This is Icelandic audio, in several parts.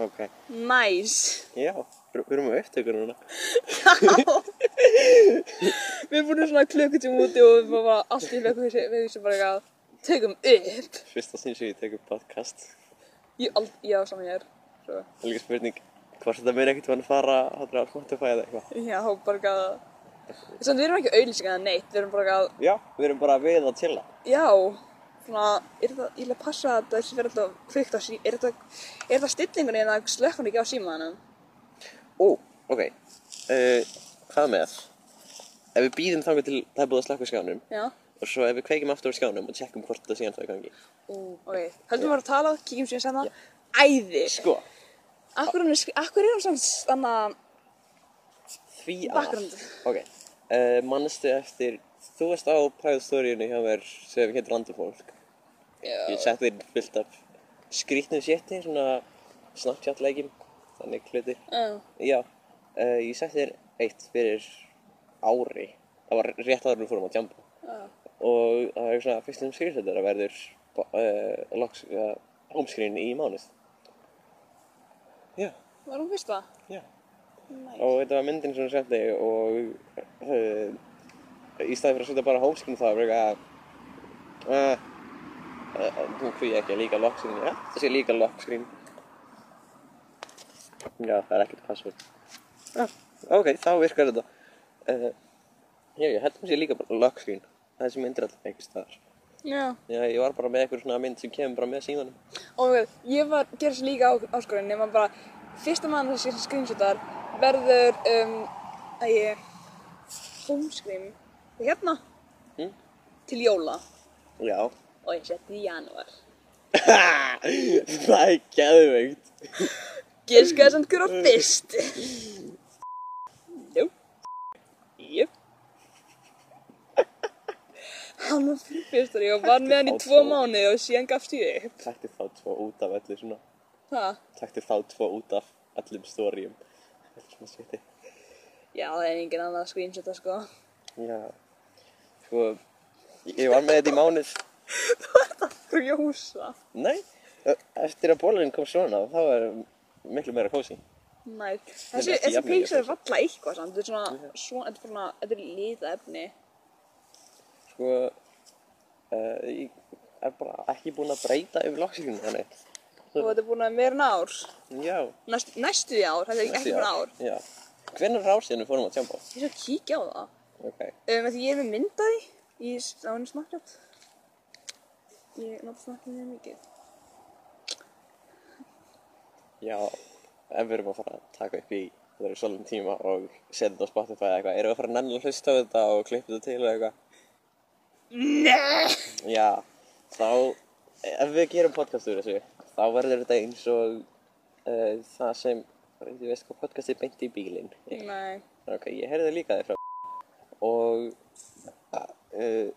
Ok. Nice. Já, við erum á upptöku núna. Við erum búin svona klukkutíma úti og við erum bara allt í vekku við þessum bara eitthvað tökum upp. Fyrsta sinn sem ég tekur podcast. Ég, ald, já, saman ég er. Það er líka spurning hvort þetta meira ekkert vann að fara hátur á Spotify eða eitthvað. Já, bara eitthvað. Samt við erum ekki auðlýsingar eða neitt, við erum bara eitthvað, Já, við erum bara við að chilla. já, svona, er þetta, ég vil að passa að þessi verður alltaf kvikt á sí, er þetta, er þetta stillingunni það slökkun ekki á símaðanum? Ó, ok. Uh, hvað með? Ef við býðum þangar til það er búið að slaka á skjánum Já. og svo ef við kveikjum aftur á skjánum og tjekkum hvort það sé ennþá í gangi. Ú, ok. Höldum við að tala, kíkjum síðan sem það. Æði. Sko, Akkur er, akkur er hann samt þannig að, því að... Ok. Uh, manstu eftir, þú varst á storyinu hjá mér sem heitir random fólk. Ég já, setti þér fyllt af skrítnum sétti, svona Snapchat leikjum, þannig hlutir. já, Já, uh, ég setti þér eitt fyrir ári. Það var rétt en við fórum að jumpa. já, Og það er svona fyrstum screenshotara verður uh, loks, uh, homescreen í mánuð. Já, var hún fyrsta? já. Næs. Og þetta var myndin sem hún setti og uh, í staði fyrir að setja bara homescreen þá var eitthvað uh, uh, Nú hví ekki líka lockscreen, já, það sé líka lockscreen. Já, það er ekkert password. Já, ok, þá virkar þetta. Uh, já, ég held að það sé líka bara lockscreen. Það er sem myndir alltaf einhvers staðar. Já. Já, ég var bara með eitthvað svona mynd sem kemur bara með símanum. Og ég var, gerði þessu líka á, áskorun nema bara, fyrsta mann þessi screenshotar verður, um, að ég, homescreen, og hérna, Hm? til jóla, Já. og ég setti í janúar. það er geðveikt. Giskaði samt hver á fyrst. Jú. Jú. Hann var fyrstur ég og var með hann í tvo mánuði og síðan gafst ég upp. Takti þá tvo út af öllu svona. Það? Takti þá tvo út af öllum stórium. Þetta svona sviti. Já, það er engin annað screenshota sko. Já. Sko, ég var með þetta í mánuð. Frjósa. Nei, eftir að bólarinn kom svona, þá var miklu meira kósi. Næ, þessi, þessi peysa er valla eitthvað samt, þetta er svona, svona, þetta er svona, þetta er lita efni. Sko, uh, ég er bara ekki búinn að breyta yfir loksíkinu þannig. Og þetta er búin að vera en ár. Já. Næst, næstu því ár, þetta er ekki búin ár. Já. Hvernig er ásíðan við fórum að tjamba? Ég skal kíkja á það. Ok. Um, því ég er með myndaði í stáinu Snapchat. Ég nota Snapchat mjög mikið. Já, ef við erum að fara að taka upp í það eru svolítið tíma og setja þetta á Spotify eða eitthvað, erum við að fara að nenni að hlusta á þetta og klippa þetta til eða eitthvað? Nei! Já, þá, ef við gerum podcast úr þessu, þá verður þetta eins og uh, það sem, ég veist hvað podcast er beint í bílinn. Nei. Ok, ég heyrði líka þér frá og uh,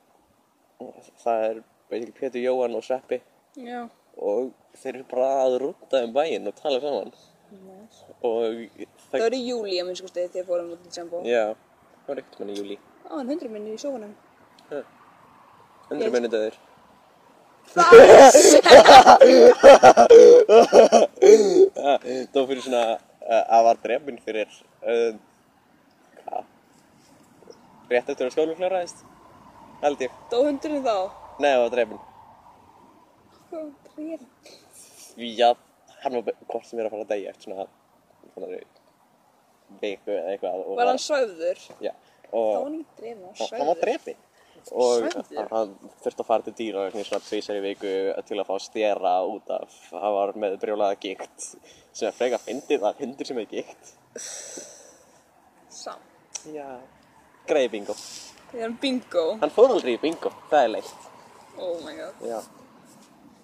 það er basically Pétur Jóhann og Sveppi Já. og þeir eru bara að rúta um bæinn og tala saman Nice. og Það var í júli að minnst kosti þegar fórum út í Jumbo. Já, það var ekkert mann í júli. Á, en hundru minni í sjófunum. Hundru minni döður. Það fyrir svona uh, að var drefn fyrir uh? Rétt eftir að skólinn kláraðist? Held ég. Dó hundurinn þá? Nei, það var drefn. Hvað trefn? Já, hann var hvort sem er að fara að degja eftir svona, svona viku eða eitthvað. og Var hann sögður? Já, Það var og hann ekki drefn, hann var og sögður. hann var drefin. Og hann þurfti að fara til dýra svona tvísar í viku til að fá stjera út af, hann var með brjólaða gikt sem er freka að hundur sem er gikt. Samt. Já, greið bingo. Það er hann bingo. Hann fór aldrei í bingo, það er leitt. Oh my god. Já.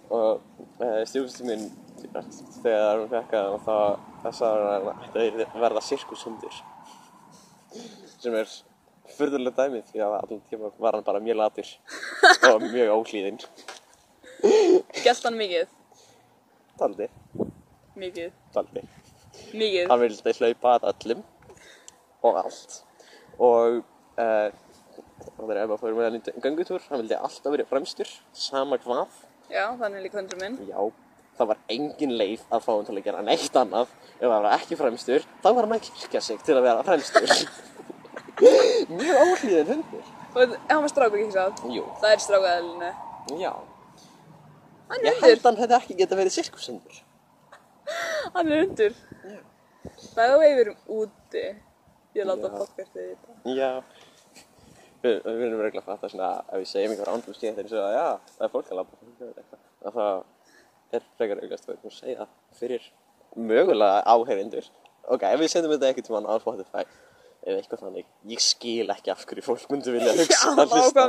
Og uh, stjúfistin minn, þegar hún fekk að þá það sagði hann að þetta verða sirkushundur. Sem er furðulega dæmið því að allan tíma var hann bara mjög latur og mjög óhlýðinn. Gæst hann mikið? Daldi, Mikið. daldi. Mikið. Hann vildi hlaupa að öllum og allt. Og uh, það er ef að fórum með hann í göngutúr, hann vildi alltaf verið fremstur, sama hvað. Já, þannig er líka hundur minn. Já, það var engin leið að fá hann til að gera neitt annað ef það var ekki fremstur, þá var hann að kirkja sig til að vera fremstur mjög óhlýðin hundur Og hann var strákur ekki sátt, jú, það er strákaðalinu. já Hann ég er held hundur. hann hefði ekki geta verið sirkushundur Hann er hundur. Og við erum úti. Ég láta podcastið þetta. já við, erum regla að fatta svona ef við segjum einhver ándum skeitt eins og að já, það er fólk að labba að það er frekar auðvitað að við erum að segja fyrir mögulega áheyrindur ok, ef við sendum þetta ekkert tímann á Spotify eða eitthvað þannig, ég skil ekki af hverju fólk myndi vilja hugsa að hlusta.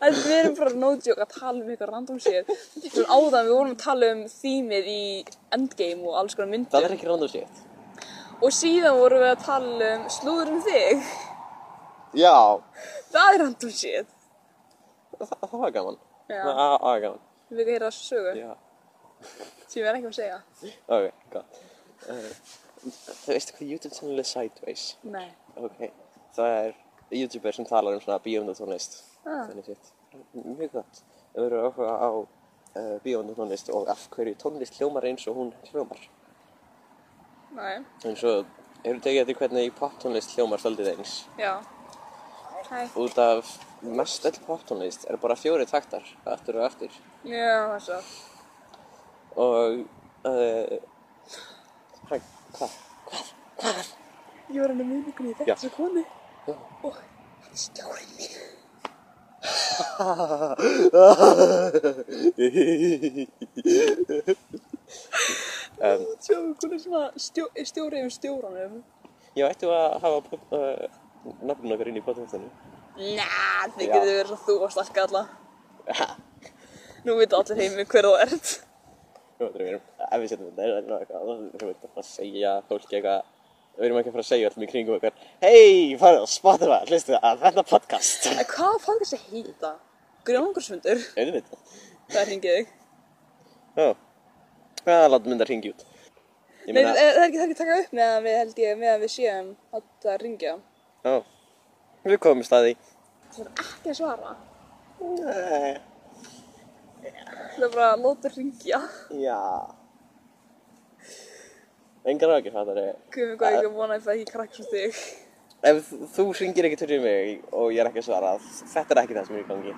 En við erum bara no joke að tala um eitthvað random shit. Áðan við vorum að tala um þýmið í Endgame og alls konar það myndir. er ekki random shit Og síðan vorum við að tala um slúður um þig. já, Það er random shit. það, það var gaman Já. það það var gaman Við ekki heyra þessu sögu já, sem ég er ekki að segja. ok, gott uh, þú veistu hvað YouTube channel er Sideways Nei. Ok, það er youtuber sem talar um svona bíómyndatónlist Ah. Þannig sitt Mjög gott við erum áhuga á uh, bíómyndatónlist og af hverju tónlist hljómar eins og hún hljómar Nei. eins og Hefur tekið eftir hvernig poptónlist hljómar svolítið eins Já. Hæ. Út af mest öll poptónlist er bara fjóri taktar Aftur og aftur Já, það svo. Og uh, Hæ, hvað? Hvað? Hvað? Ég var hann að minningunni í Já. þessu konu. Já. Og hann er stjórinn mín. um, Sjáum, hún er svona stjó, stjóri yfir stjóranum. Ég ætti að hafa uh, nafnum okkar inn í podcastinu. Næ, þið Já. getur verið svo þú og stalka alla. Nú veit allir heimi hver þú ert. Nú, er við ef við setjum þetta, er það eitthvað, þá erum við ekki að segja fólki eitthvað, við erum ekki að fara að segja öllum í kringum eitthvað, hei, farið á Spotify, hlustu að þetta podcast. Hvað á podcast að heita? Grjónungarsfundur? Einu veit það. Það er hringið þig. Já, það látum mynda að ringi út. Nei, það er ekki það er ekki að taka upp meðan við held ég, meðan við séum að það ringja. já, við komum í staði. Það er ekki að svara. Nei, Það er bara að láta ringja. já. Engar ákveð fattar ég. Guðum hvað ég ekki að vona að það ekki krakk svo þig. Ef þú ringir ekki til mig og ég er ekki að svara, þetta er ekki það sem er í gangi.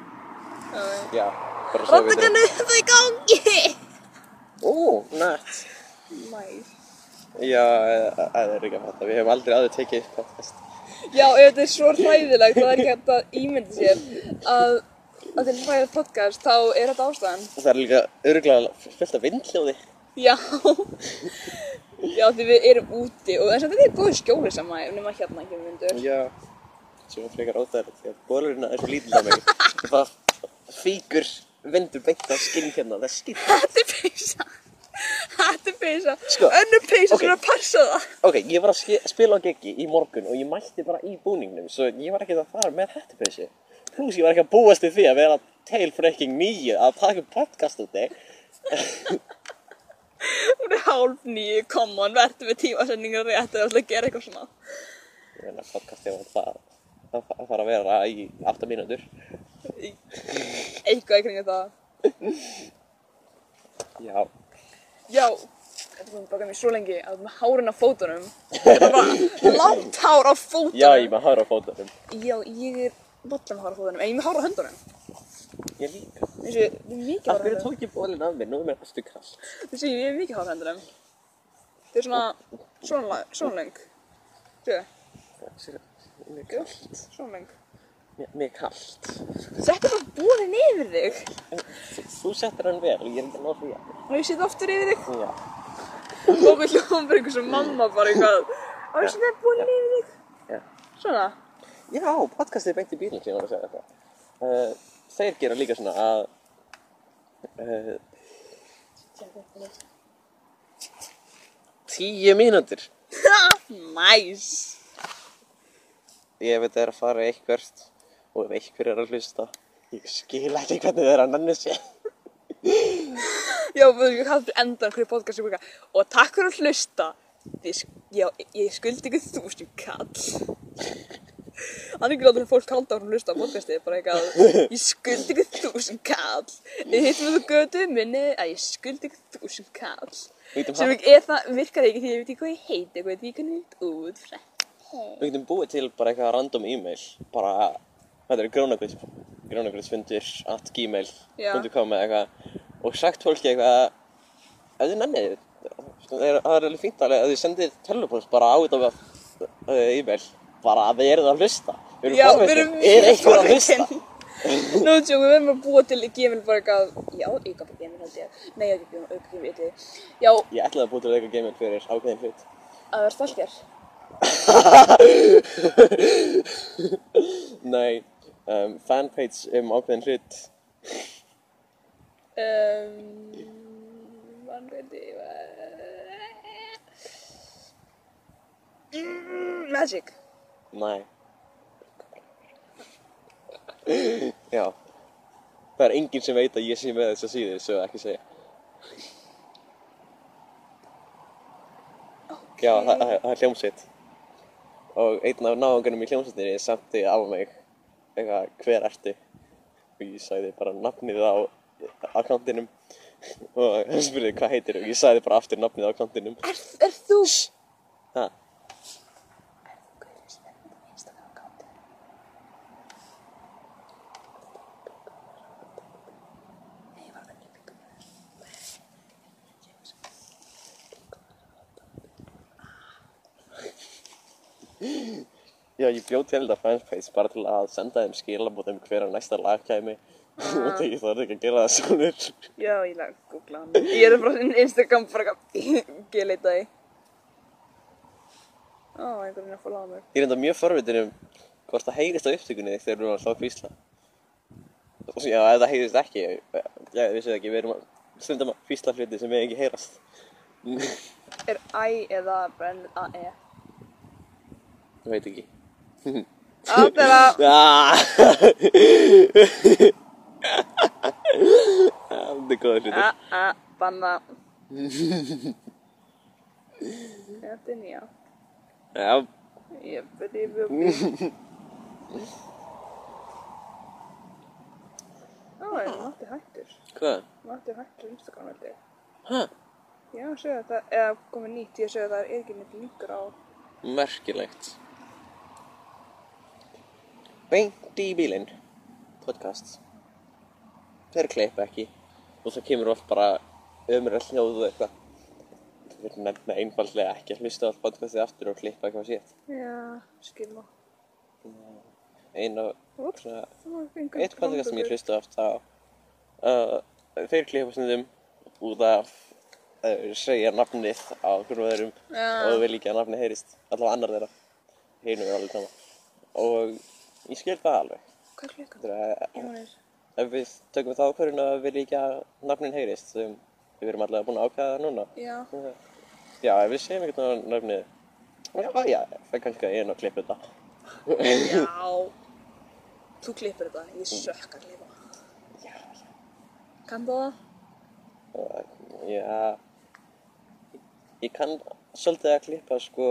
Já, bara svo við Rottingan er það í gangi! Ó, nætt. Næs. Já, það er ekki að fatta. Við hefum aldrei aður tekið upp podcast. Já, ef þetta er svo hræðilegt, það er ekki hægt að ímynda sér að, að til hræðilegt podcast, þá er þetta ástæðan. Það er líka örgulega fullt af vindhljóði. Já. Já, því við erum úti og þess að þetta er góð skjóli saman nema hérna ekki myndur. Já. Sem er frekar óþægilegt því að bólurinn er svo lítill á mig. Það fíkur vindur beint á skinn hérna. Það er skinn. Þetta er peysa. Er peysa. Sko, Önnur peysa ok. sem er að passa það. Ok, ég var að ske- spila á geggi í morgun og ég mætti bara í búningnum. Svo ég var ekki að fara með hættupeysi. Plus ég var ekki að búast við því að vera tail freaking nýju að taka upp podcast úti. Hún er hálf nýju, come on, verður við tímasendingar rétt eða ætla að gera eitthvað svona. Ég meina podcastið var það að að fara að vera í 8 mínútur. Eitthvað í kringu það. Já. Já, þetta er búin að baka mér svo lengi að með hárin á fótunum. Bara langt hár á fótunum. Já, ég maður hára á fótunum. Já, ég er bollan hár á fótunum, en ég er með hár á höndunum. Ég líka. Þessi, þetta er mikið Af hár á hverju höndunum. tók ég bólinn af mér? Nú er mér alltaf kall. Þessi, ég er mikið hár á höndunum. Þetta er svona, svona, svona löng. Sjöðu, Mér er kallt. svona löng. Mér, er kallt. Settu bara búin yfir þig. Þú settir hann vel og ég er ekki að ná því að. Og ég set aftur yfir þig. Já. Og við hljóðum bara einhvers og mamma bara eitthvað. Og ég settu búin yfir þig. Svona. Já, podcastið er beint í bílinn sem ég var að segja þetta. Uh, þeir gera líka svona að uh, tíu mínútur. Næs. Ég veit það er að fara eitthvert og ef einhver er að hlusta, ég skil ekki hvernig það er að nannu sér. Já, við fyrir endan hverju podcast sem eitthvað. Og takk fyrir að hlusta. Þið, sk- já, ég skuldi ykkur þúsund kall. Er ekki látið fólk halda hún hlusta á podcastið, bara eitthvað, ég skuldi ykkur þúsund kall. Ég hittum við þú götu minni að ég skuldi ykkur þúsund kall. Við Sem það, virkar ekki því ég veit ekki hvað ég heiti, ekki hvernig ég lít út frá. við getum búið til bara eitthvað random e-mail. Bara, þetta er grónagröðs, grónagröðsfundir at gmail.com eða eitthvað. Og sagt fólki eitthvað, ef þið nennið, það er, alveg fínt alveg að þið sendið tölvupóst bara á þetta uh, e-mail. Bara að þið eruð að hlusta. Við erum forvitin. Er eitthvað að hlusta? Nú tjók, við verðum að búa til Gmail bara eitthvað, já, auka bara Gmail held ég. Nei, ekki Gmail, auka ég veit Já, Ég ætlaði að búið til eitthvað e-mail fyrir ákveðin hlut. að vera stalker. Nei, um, fanpage um ákveðin hlut. Um, mm, Magic. Nei. Já. Það er enginn sem veit að ég sé með þessa síðu, svo ekki segja. Já, það, það, það er hljómsveit. Og einn af náðungunum í hljómsveitinni samti á mig eitthvað, hver ertu? Og ég sagði bara nafnið á akkántinum og hann spurði hvað heitir og ég sagði bara aftur nafnið á akkántinum. Er, er þú? Ha, Já, ég bjóð til þetta fanpage bara til að senda þeim skilabóð um hver að næsta lag kæmi og ég þarf ekki að gera það svonir. Já, ég lag að googla hann. Ég er bara inn Instagram bara eitthvað, ég leita því. Ó, einhvern veginn að fóla á mig. Ég er enda mjög forvitin um hvort það heyrist á upptökunni þegar við erum að hlá físla. Já, ef það heyrist ekki, ég vissi það ekki, við erum að stundum að físla hluti sem við ekki heyrast. Er æ eða brenn að e? Ég veit ekki. Allt er að... Ah! Það er góða hluti. A, a, banna. Þetta er nýja. Já, Ég byrði bjóði. Ó, það er nátti hættur. hvað? Nátti hættur á Instagram, held ég. Hæ? Já, segja þetta, eða komið nýtt, ég segja það er ekki neitt linkur á. Merkilegt. Beint í bílinn. Podcast. Þeir klippa ekki. Og það kemur oft bara ömurall hljóð og eitthvað. Þeir nefna einfaldlega ekki að hlusta á allt podcastið aftur og klippa eitthvað sétt. Já, skilma. Ein af Úps, svona, það var einhvern eitt podcast sem ég hlusta á. Uh, þeir klippa stundum út af uh, segja nafnið á hverjum öðrum Já. og vil ekki að nafnið heyrist. Allavega annar þeirra. Hinu er alveg sama. Og ég skil það alveg. Hvað er klukkan? Þetta er að Ég er... ef við tökum það ákvörðun að við líka nafnin heyrist sem við erum allavega búin að ákvæða núna Já. já, ef við segjum eitthvað á nafnið já, já, það er kannski að ég er nú að klippa þetta Já. Þú klippir þetta, ég sökk að klippa. já, Kann það? já já ég kann svolítið að klippa sko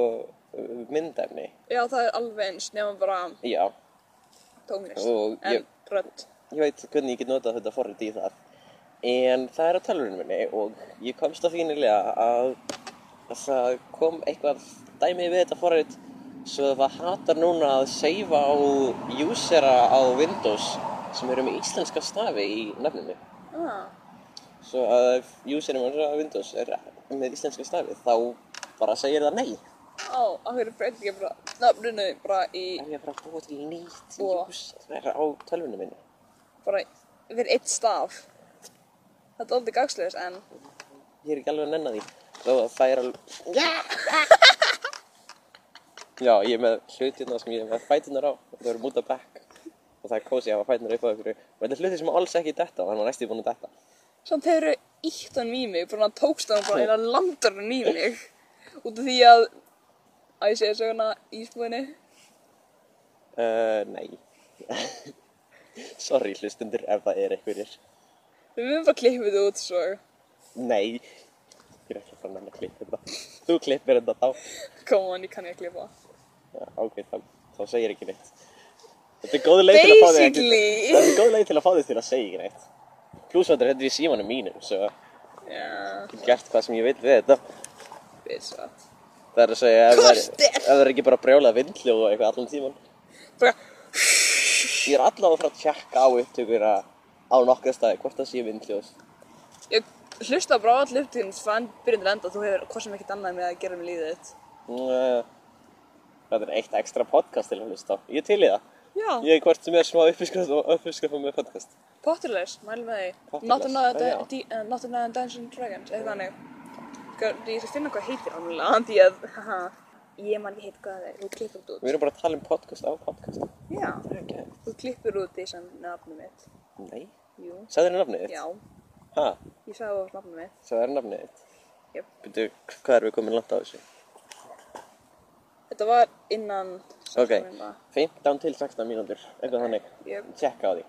myndefni Já, það er alveg eins, nema bara já, tónlist. Og En rödd. ég veit hvernig ég get notað þetta forrið í það en það er á tölvunum minni og ég komst að fínilega að að það kom eitthvað dæmi við þetta forrið svo það hatar núna að seifa á usera á Windows sem eru með íslenska stafi í nafninu Ah, svo að userum á Windows er með íslenska stafi þá bara segir það nei á, af hverju breytir ég bara nafninu bara í, ef ég bara búið til nýtt Og- user á tölvunum minni bara fyrir eitt staf. Það er aldrei gagslegis, en Ég er ekki alveg að nenna því. Þó að það er alveg... Já, ég er með hlutina sem ég er með fætunar á. Það eru múta back. Og það er kósi að hafa fætunar upp á ykkur. Og þetta er hluti sem alls ekki detta og hann var næstu búin að detta. samt hefur ítt hann í mig, bara tókst hann bara eina landar hann í mig. Út af því að, að ég segja söguna í spúðinni. Uh, nei. Sorry hlustundur ef það er einhverjir. Við mögum bara klippið þetta út svo. Nei. Ég er ekki að fara nenna að klippa þetta. Þú klippir þetta þá. Come on, ég kann ekki að klippa. Já, ok, þá, þá segir ekki neitt. Þetta er góð leið til að fá þig Basically. Þetta er góð leið til að fá þig til að segja ekki neitt. Plúsvættur þetta er í símanum mínum, svo ég Já, get gert hvað sem ég vil við þetta. bitch Það er að segja, ef það er, ekki bara brjálað vindljóð og eitthvað allan tíman. Bara, Ég er allavega að fara að tjekka á upptökur að á nokkra staði, hvort það sé vindljóð. ég hlusta bara á allir upptíðum fann byrjun til enda og þú hefur hvað sem ekkert annað með að gera með lífið þitt. Það er eitt ekstra podcast til að hlusta á. Ég til í það. Já, Ég er hvort sem er smá uppskrifum með podcast. potterleis, mælum því. Potterless, Not another, Dungeons and Dragons, eða þannig. Sko, ég skal finna hvað heitir ámlega, því að, haha, ég man ekki heit hvað það er, þú klippur út Við erum bara að tala um podcast á podcast. Já, er hægt. þú klippur út því sem nafnum mitt. Nei. Sagði þér nafnið þitt? já, Ha? ég sagði það var nafnum mitt. Sagði þér nafnið þitt? Jöp. Byrju, hvað erum við komin langt á þessu? Þetta var innan Ok, 16 mínútna. 15 til 16 mínútur, eitthvað þannig. Jöp, Tjekka á því.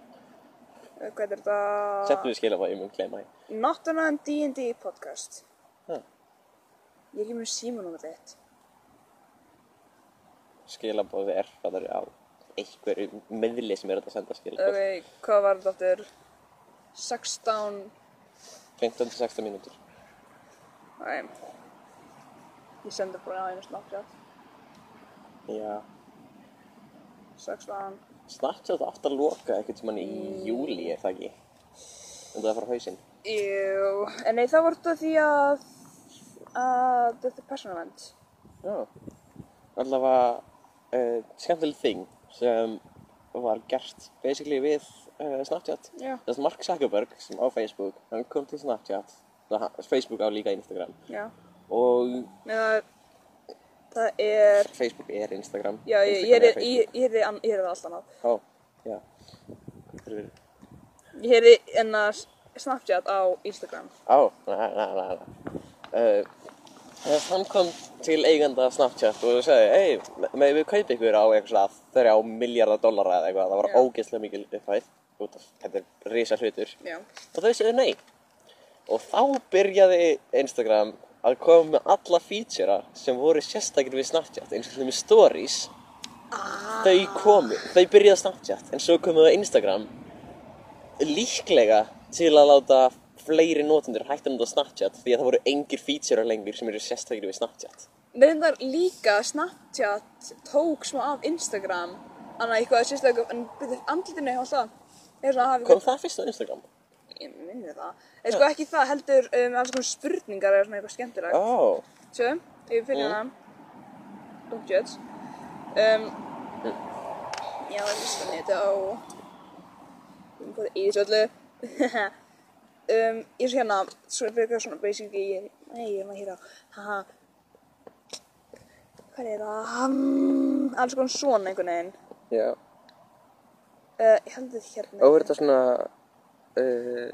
hvað er þetta? Settu við ég mun gleyma því. Not another D&D podcast. Ég er ekki með símanúmer þitt. Skilabóð er hvað það er á einhverju meðli sem er þetta að senda skilabóð. Ok, hvað var þetta aftur? 16... 15 til 16 mínútur. Nei. Ég sendi bara á einu Snapchat. Já. 16... Snapchat átt að loka einhvern tímann í júli, er það ekki? En það er frá hausinn. Jú, en nei það var þetta því að... að þetta er persónuvernd. Já. Allavega uh, skemmtileg þing sem var gert basically við uh, Snapchat. Já. Þess að Mark Zuckerberg sem á Facebook, hann kom til Snapchat. Facebook á líka Instagram. Já. Og það er... Það er... Facebook er Instagram. Já, ég, Instagram er, ég, heyrði an- ég heyrði það allt annað. Ó, já. Ég heyrði enna Snapchat á Instagram. Á, na, na, na, na. Uh, hann kom til eiganda Snapchat og sagði, hei, með við kaupa ykkur á eitthvað svona þrjá miljardar dollara eða eitthvað, það var ógeðslega mikil upphæð, út af, þetta risa hlutur. Já. Og þau sögðu nei. Og þá byrjaði Instagram að koma með alla featura sem voru sérstakir við Snapchat, eins og með stories. Þau komu, þau byrjaði Snapchat, en svo komu það Instagram líklega til að láta fleiri notendur hægt að nota Snapchat því að það voru engir feature lengur sem eru sérstakir við Snapchat. Reyndar líka Snapchat tók smá af Instagram Þannig eitthvað sérstaklega, en byrjuð andlitinu hjá Er að hafa Kom það fyrst á Instagram? Ég minni það. En sko ekki það, heldur um, alls konar spurningar eða svona eitthvað skemmtilegt. Ó, Sjö, ég fylgja Mm. hana. Don't judge. Um, Já, það er listan þetta á Um, hvað er í þessu öllu um, Ég svo hérna Svo er fyrir svona basically ég, Nei, ég er maður hérna Haha Hvað er það? Um, alls konar svona einhvern veginn já. uh, Ég held þetta hérna Og er þetta svona uh,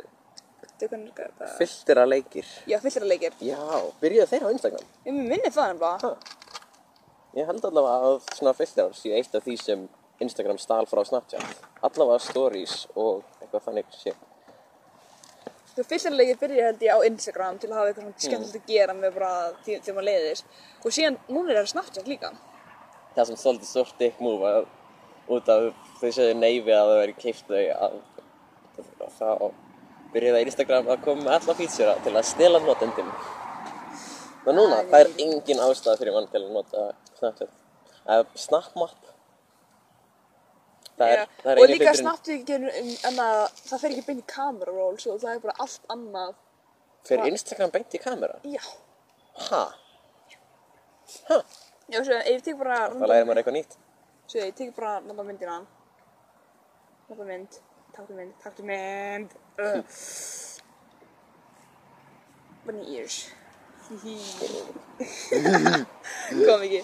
þetta filtera leikir? Já, fyllra leikir Já, byrjaði þeir á Instagram? Ég minni það Ha. Ég held allavega að svona filterar séu eitt af því sem Instagram stál frá Snapchat. Allavega stories og eitthvað þannig sé. Þú fyrstilega byrja held ég á Instagram til að hafa eitthvað svona skemmtilegt að gera með bara því þegar maður leiðist og síðan núna er það Snapchat líka Það sem svolítið stórt dick move að út af þau segðu nei við að það veri keift þau að þá byrjaði Instagram að koma með alla feature til að stela notendum. Núna, það er engin ástæða fyrir mann til að nota Snapchat. Snapmap. Það er, það er og líka um, en að það fer ekki beint í kamera roll svo það er bara allt annað. Fyrir Instagram beint í kamera? Já, Ha? Ha? já svo ég tek bara Það lærir maður eitthvað nýtt. svo ég tek bara nota myndina. Nota mynd. Taktu mynd, taktu mynd. Uh. Bunny ears. Kom ekki.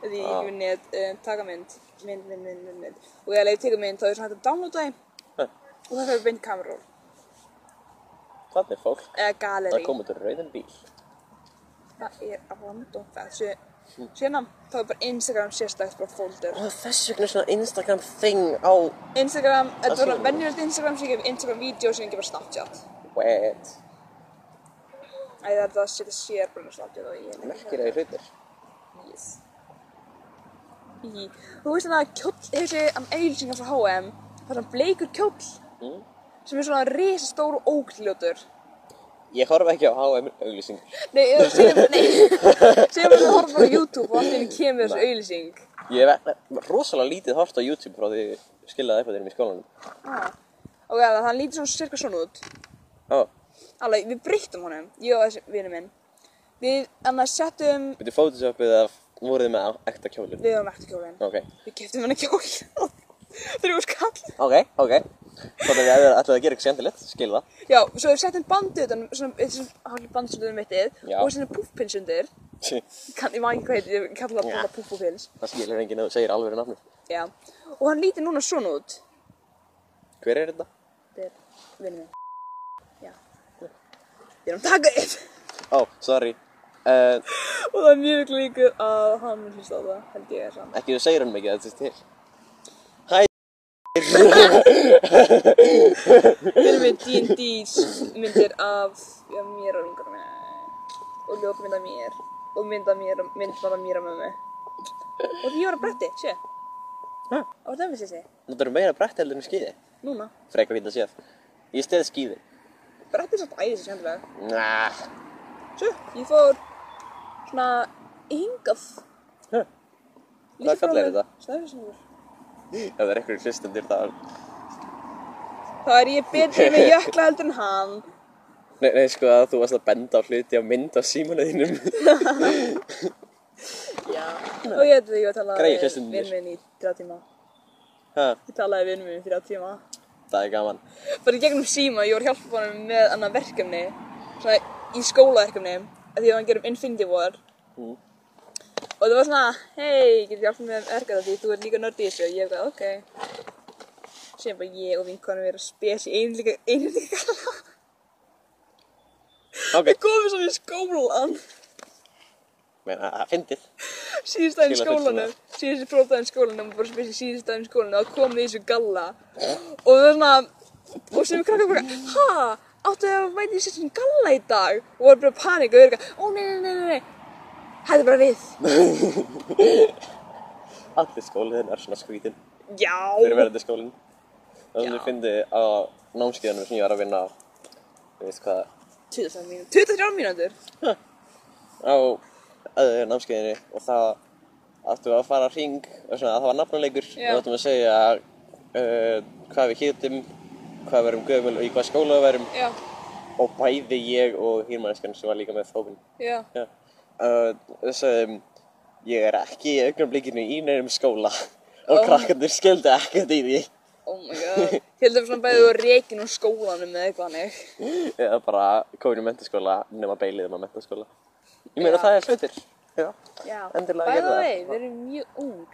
Því ég ekki með net um, taka mynd mynd, mynd, mynd, mynd, mynd og ef ég teka mynd þá er svona hægt að downloada Ha. og það fyrir kamera roll Þannig er fólk. eða Það galeri er komið til rauðin bíl. það er random fæð síðan þá er bara Instagram sérstakt bara folder Og þess vegna er svona Instagram thing á Instagram, þetta Það var sé- venjulegt Instagram sem ég gef Instagram vídeo sem ég gef bara Snapchat wet. Æ, það er það að setja sér bara Snapchat og ég Merkilega hlutir. Yes. Þú veist þannig að kjóll, þessi um, auðlýsingar frá H&M, það er svona bleikur kjóll Mm. sem er svona risastór og ógljótur. Ég horfa ekki á H&M auglýsingar. Nei, segjum að þú horfum bara á YouTube og einu kemur þessu auðlýsing. Ég hef rosalega lítið hort á YouTube frá því upp á þeirrum í skólanum. Ah. Ok, það hann lítur svona cirka svona út. Ó, Alveg, við breyttum honum, ég og þessi vinur minn. Við, annars settum, veitu photoshopið af voruð þið með ekta kjólinn? við varum eftir kjólinn. Ok, Við keftum hann kjól. Þrjú skall. ok, ok. Þannig að ef þið ætlaði að gera eitthvað skemmtilegt, skil það. Já, svo við settum bandið utan, svona, þetta er svona hálf bandið um mittið Já. og svona púffpins undir. Kann, ég maður ekki hvað heitir, ég kalla það bara púffpins. Það skilur enginn ef þú segir alveg nafnum. Já. Og hann lítur núna svona út. Hver er þetta? Þetta er vinur minn. Já. Við erum að Uh, Og það er mjög líkur að hann mun hlusta á það, held ég er saman. ekki þú segir hann mikið að þetta er til. Hæ. Vinur minn D&D's myndir af já, mér og vingur minna. Og ljókmynd af mér. Og mynd af mér, og- mynd bara af mér og mömmu. Og því ég var að bretti, sé. Ha. Á það vissi þessi. Þetta eru meira brett heldur en skíði. Núna. Frekar fínt að séð. Ég steð skíði. Bretti er samt æðis skemmtilega. Nah. Svo, ég fór svona hingað. Huh. Hvaða fjall er þetta? Snæfellsnúður. Ef það er einhverjum hlustendur þá... Það er ég betri með jökla heldur en hann. Nei, nei, sko að þú varst að benda á hluti á mynd á símanuðinum. Já. Og ég veit að ég var að tala Greyið við hlustundur. vinn minn í þrjá tíma. ha, Ég talaði við vinn minn í þrjá tíma. það er gaman. Bara í gegnum síma, ég var að hjálpa honum með annað verkefni. Svona í skólaverkefni. Því að hann gerum Infinity War. Mm. Og það var svona, hei, getur hjálpað með verkefni því þú ert líka nörd í þessu. Og ég var ok. Síðan bara ég og vinkonum verið að spes í einu líka, einu líka. Ok, Við komum svona í skólan. menn að það fyndið. síðust daginn í Skila fulltrúa. skólanum síðustu prófdaginn í skólanum og bara daginn í skólanum og komum við í þessu galla og það er svona og sem við krakkar bara ha, áttu að mæti í þessu galla í dag? Og voru bara panik og eitthvað ó nei nei nei nei hætti bara við. Allir skóliðin er svona skrítin. já. Fyrir verðandi skólinn. Það sem ég fyndi á námskeiðanum sem ég var að vinna þú veist hvað, 23 mínútur. 23 mínútur? Á öðu námskeiðinu og það áttum við að fara hring. Og svona það var nafnuleikur og áttum við að segja uh, hvað við hétum, hvað við erum gömul og í hvað skóla við erum já og bæði ég og hýrmanniskan sem var líka með Já. Uh, við sögðum, ég er ekki í augnablikinu í neinum skóla og Oh. krakkarnir skildi ekkert í því. oh my god ég held að svona bæði og reikin úr skólanum eða eitthvað hannig Eða bara komin í mentaskóla nema beilið um að mentaskóla. Ég meina Já. það er hlutir. Já. já Endilega bæði gerðu og það. vei, við erum mjög ung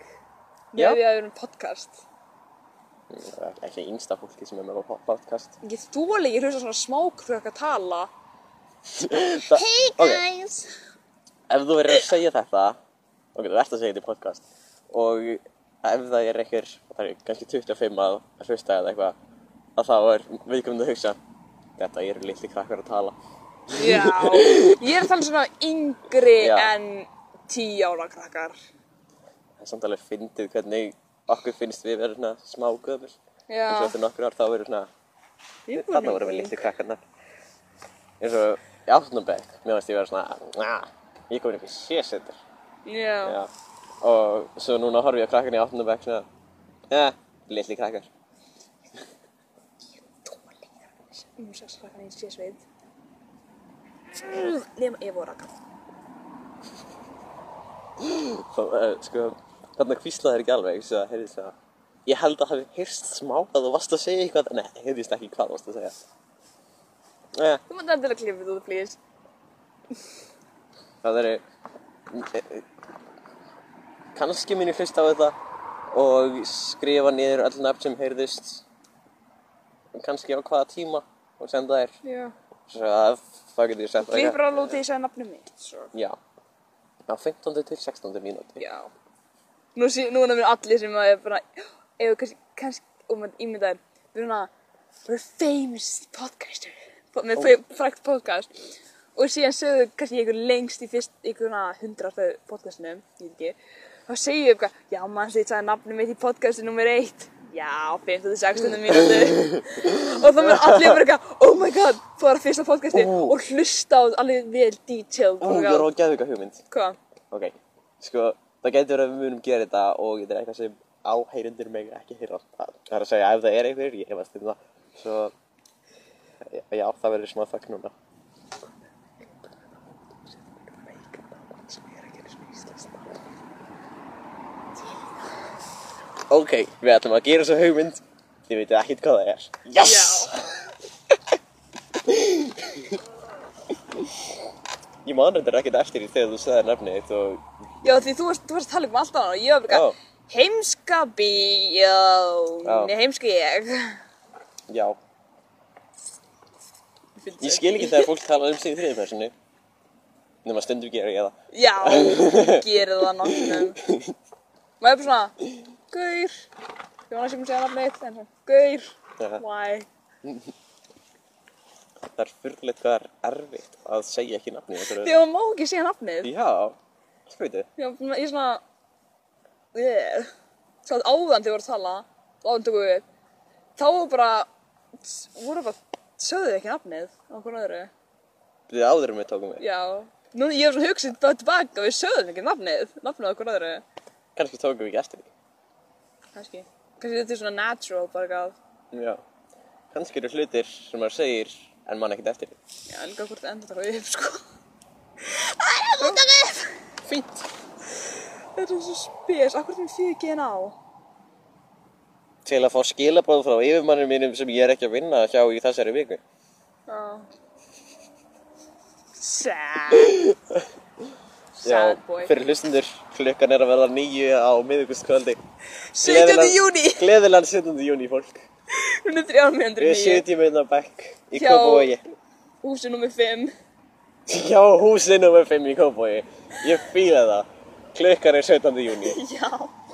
Já. að við erum podcast ekki einsta fólki sem er með podcast. Ég þóla ekki hlusta svona smákrökk að tala. Það, Hey guys! ef þú verður að segja þetta, ok, þú ert að segja þetta í podcast, og ef það er einhver, það er kannski 25 að að hlusta eða eitthvað, að þá er viðkomandi að hugsa, þetta eru litli krakkar að tala. Já, ég er að tala svona yngri Já. en 10 ára krakkar. Það er samt alveg fyndið hvernig okkur finnst við verður svona smá gömul. Já. eins og eftir nokkur ár þá verður svona, Ég að vorum við hugsa litli krakkarnar. Eins og í áttunabæk, mér finnst ég vera svona, "Ah, ég er komin upp í sésendur. Og svo núna horf ég á krakkarni í áttunabæk svona, ja, litli krakkar. Þóla ekki um sex krakkar eins ég sveit. Nefn ég voru að kalla. Þá, sko, þarna hvíslaði þér ekki alveg, svo að heyrðist það. Ég held að hafi heyrst smá að þú varst að segja eitthvað, nei, heyrðist ekki hvað þú varst að segja. Ja, Þú mátt endilega klippið út, please. það eru, eh, kannski mínu hlusta á þetta og skrifa niður öll nöfn sem heyrðist, kannski á hvaða tíma og senda þér. Já. Svo að það getur ég sent Klippur alveg út í þess að nafnum mitt, svo. Já, á 15. til 16. mínúti. Já. Nú, er mér allir sem að er bara, ef kannski, kannski, og maður ímyndaður, við erum svona, we're famous podcaster, po- með oh. frækt podcast. Og síðan sögðu kannski einhver lengst í fyrst, einhver svona hundrað podcastinum, ég veit ekki. þá segir ég eitthvað, já mann því sagði nafnum mitt í podcasti nummer eitt. Já, 50-16 mínútu. og þá mér allir bara eitthvað, oh my god, fóra fyrsta podcasti Ó. og hlusta á alveg vel detailed. Ó, ég er á geðvika hugmynd. Hvað? Ok, sko, það getur verið að við munum gera þetta og þetta er eitthvað sem áheyrendur meg ekki heyra. Það er að segja ef það er einhver, ég hefast um það. Svo, já, það verður smá þakk núna. Ok, við ætlum að gera þessu hugmynd. Þið veitir ekkert hvað það er. Yes! Ég man þetta ekkert eftir því þegar þú sagði nafnið þitt og Já, því þú varst, þú varst að tala um allt annað og ég var bara eitthvað, heimska bí, já, Já. nei, heimska ég. já, ég skil ekki þegar fólk tala um sig í þriði personu nema stundum gera ég það Já, gerir það náttúrulega. Maður er bara svona, gaur, ég var næstum að segja nafnið eitt, en Já. why? það er fyrrleitt hvað er erfitt að segja ekki nafnið Því að maður má ekki segja nafnið. já, skrítið Já, ég er svona, yeah. Svo að áðan þegar við vorum að tala, áðan tökum við þá var bara, voru bara, sögðu þið ekki nafnið á okkur öðru. við áður um við tókum við Já, nú ég er svona hugsið bara tilbaka og við sögðum ekki nafnið, nafnið á okkur öðru. kannski tókum við ekki eftir því Kannski. Kannski þetta er svona natural bara eitthvað. já, kannski eru hlutir sem maður segir en mann ekkert eftir því Já, líka hvort það enda taka upp, sko. Það er! Fínt Þetta er svo spes, akkur þeim því ekki en á. til að fá skilabóð frá yfirmannum mínum sem ég er ekki að vinna hjá í þessari viku Já. Sad. já, Sad boy. fyrir hlustundur klukkan er að verða nýju á miðugustkvöldi 17. júní. Gleðilegan 17. júni fólk Hún er 300 Við sitjum inn á bekk í Hjá- Kópavogi Húsi nummer 5. Hjá húsi nr. 5 í Kópavogi Ég fíla það Klukkan er 17. júni Já.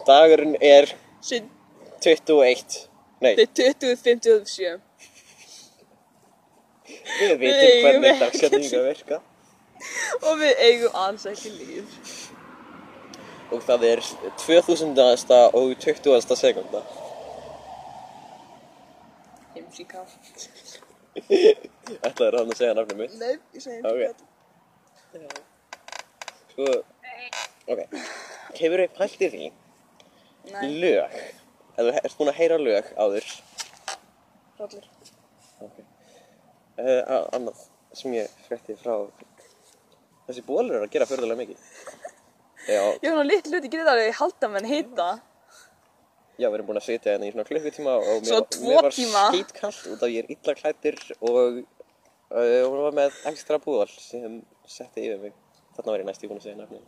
Dagurinn er Sitt, 21 Nei, þetta er 20, 57. við eigum hvernig dagsetninga virka Og við eigum alls ekki líf. Og það er 2000. og 20. sekunda Heimsíká. Þetta er hann að segja nafnum mitt Nei, ég segi Ok. Sko, ok Hefur þið pælt í því Nei, lög Ef þú ert búin að heyra lög áður rollir. Ok. Uh, annað sem ég frétti frá þessi bólur er að gera förðulega mikið. Já, Ég hef náttúrulega litlu hluti að ég halda menn hita. já, við erum búin að sitja hérna í svona klukkutíma og Svo var- tvo mér var tíma. skítkallt út af ég er illa klættur og uh, hún var með ekstra búðal sem setti yfir mig. Þarna var ég næst í búin að segja nafnið.